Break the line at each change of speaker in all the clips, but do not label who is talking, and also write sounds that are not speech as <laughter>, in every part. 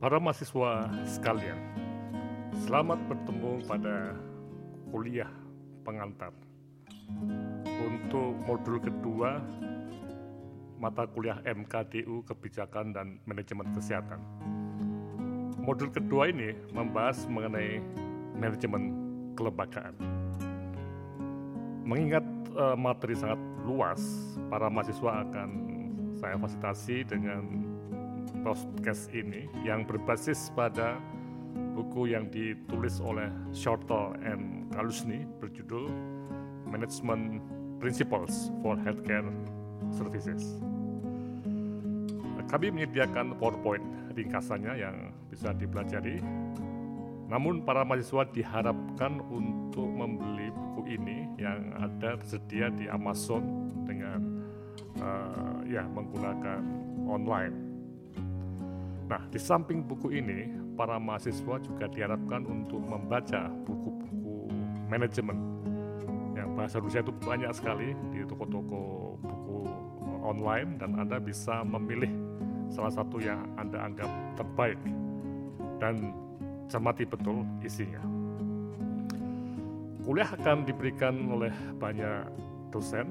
Para mahasiswa sekalian, selamat bertemu pada kuliah pengantar untuk modul kedua mata kuliah MKDU Kebijakan dan Manajemen Kesehatan. Modul kedua ini membahas mengenai manajemen kelembagaan. Mengingat uh, materi sangat luas, para mahasiswa akan saya fasilitasi dengan podcast ini yang berbasis pada buku yang ditulis oleh Shortle and Kalusni berjudul Management Principles for Healthcare Services. Kami menyediakan PowerPoint ringkasannya yang bisa dipelajari. Namun para mahasiswa diharapkan untuk membeli buku ini yang ada tersedia di Amazon dengan uh, ya menggunakan online. Nah, di samping buku ini, para mahasiswa juga diharapkan untuk membaca buku-buku manajemen yang bahasa Rusia itu banyak sekali di toko-toko buku online dan Anda bisa memilih salah satu yang Anda anggap terbaik dan cermati betul isinya. Kuliah akan diberikan oleh banyak dosen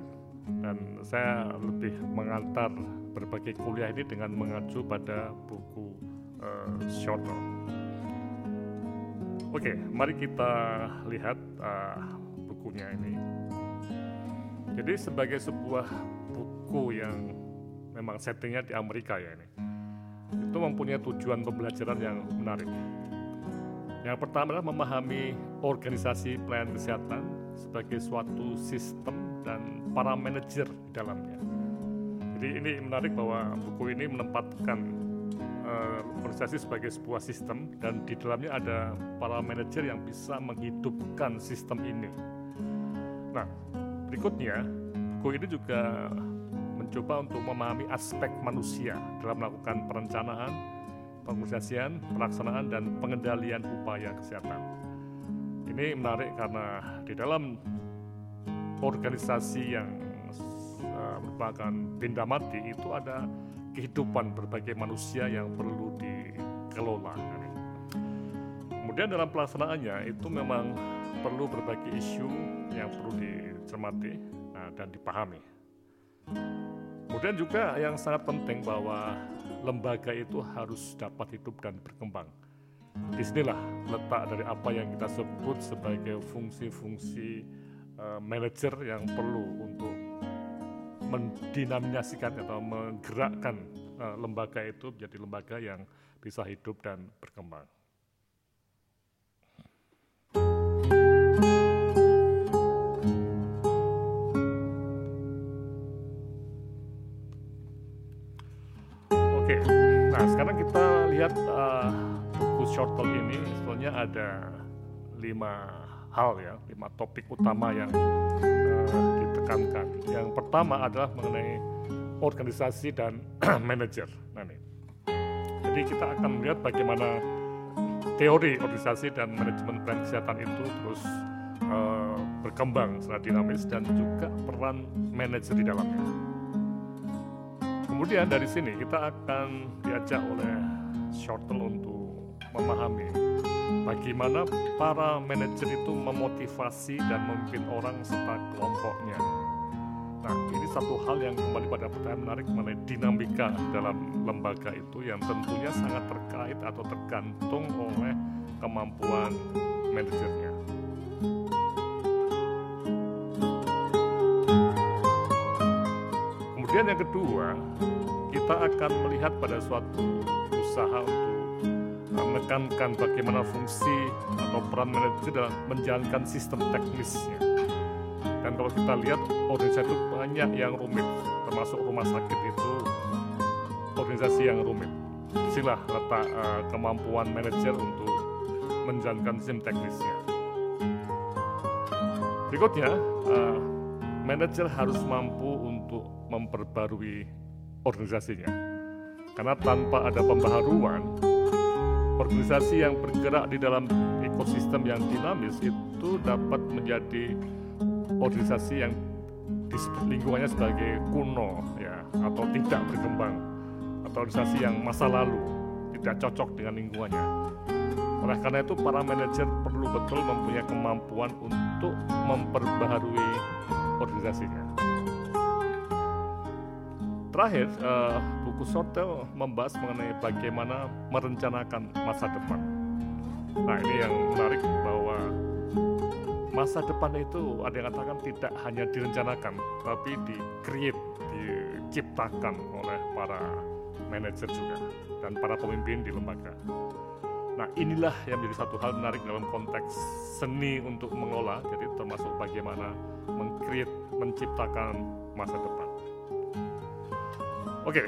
dan saya lebih mengantar berbagai kuliah ini dengan mengacu pada buku uh, shorter. Oke, mari kita lihat uh, bukunya ini. Jadi sebagai sebuah buku yang memang settingnya di Amerika ya ini, itu mempunyai tujuan pembelajaran yang menarik. Yang pertama adalah memahami organisasi pelayanan kesehatan sebagai suatu sistem dan para manajer di dalamnya. Jadi ini menarik bahwa buku ini menempatkan uh, organisasi sebagai sebuah sistem dan di dalamnya ada para manajer yang bisa menghidupkan sistem ini. Nah, berikutnya buku ini juga mencoba untuk memahami aspek manusia dalam melakukan perencanaan, pengorganisasian, pelaksanaan dan pengendalian upaya kesehatan. Ini menarik karena di dalam organisasi yang merupakan benda mati itu ada kehidupan berbagai manusia yang perlu dikelola. Kemudian dalam pelaksanaannya itu memang perlu berbagai isu yang perlu dicermati nah, dan dipahami. Kemudian juga yang sangat penting bahwa lembaga itu harus dapat hidup dan berkembang. Di sinilah letak dari apa yang kita sebut sebagai fungsi-fungsi uh, manajer yang perlu untuk mendinamisasikan atau menggerakkan uh, lembaga itu menjadi lembaga yang bisa hidup dan berkembang. Oke, nah sekarang kita lihat uh, buku short talk ini sebetulnya ada lima hal ya, lima topik utama yang uh, ditekankan. Yang pertama adalah mengenai organisasi dan <clears throat> manajer. Nah, ini. Jadi kita akan melihat bagaimana teori organisasi dan manajemen plan kesehatan itu terus uh, berkembang secara dinamis dan juga peran manajer di dalamnya. Kemudian dari sini kita akan diajak oleh Shortle untuk memahami bagaimana para manajer itu memotivasi dan memimpin orang serta kelompoknya. Nah, ini satu hal yang kembali pada pertanyaan menarik mengenai dinamika dalam lembaga itu yang tentunya sangat terkait atau tergantung oleh kemampuan manajernya. Kemudian yang kedua, kita akan melihat pada suatu usaha untuk menekankan bagaimana fungsi atau peran manajer dalam menjalankan sistem teknisnya. Dan kalau kita lihat organisasi itu banyak yang rumit, termasuk rumah sakit itu organisasi yang rumit. Di sinilah letak uh, kemampuan manajer untuk menjalankan sistem teknisnya. Berikutnya, uh, manajer harus mampu untuk memperbarui organisasinya. Karena tanpa ada pembaharuan, organisasi yang bergerak di dalam ekosistem yang dinamis itu dapat menjadi organisasi yang disebut lingkungannya sebagai kuno ya atau tidak berkembang atau organisasi yang masa lalu tidak cocok dengan lingkungannya. Oleh karena itu para manajer perlu betul mempunyai kemampuan untuk memperbaharui organisasinya. Terakhir, uh, buku Sortel membahas mengenai bagaimana merencanakan masa depan. Nah ini yang menarik bahwa masa depan itu ada yang katakan tidak hanya direncanakan, tapi di-create, diciptakan oleh para manajer juga dan para pemimpin di lembaga. Nah inilah yang menjadi satu hal menarik dalam konteks seni untuk mengelola, jadi termasuk bagaimana mengcreate, menciptakan masa depan. Oke,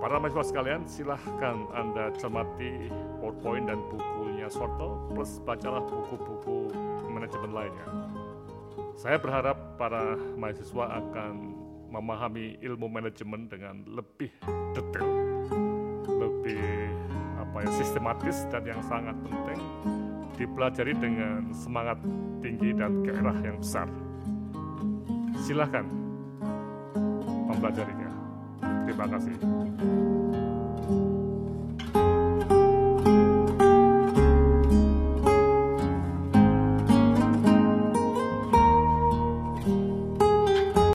para mahasiswa sekalian, silahkan Anda cermati PowerPoint dan bukunya Sorto, plus bacalah buku-buku manajemen lainnya. Saya berharap para mahasiswa akan memahami ilmu manajemen dengan lebih detail, lebih apa ya sistematis dan yang sangat penting dipelajari dengan semangat tinggi dan gairah yang besar. Silahkan mempelajarinya. te.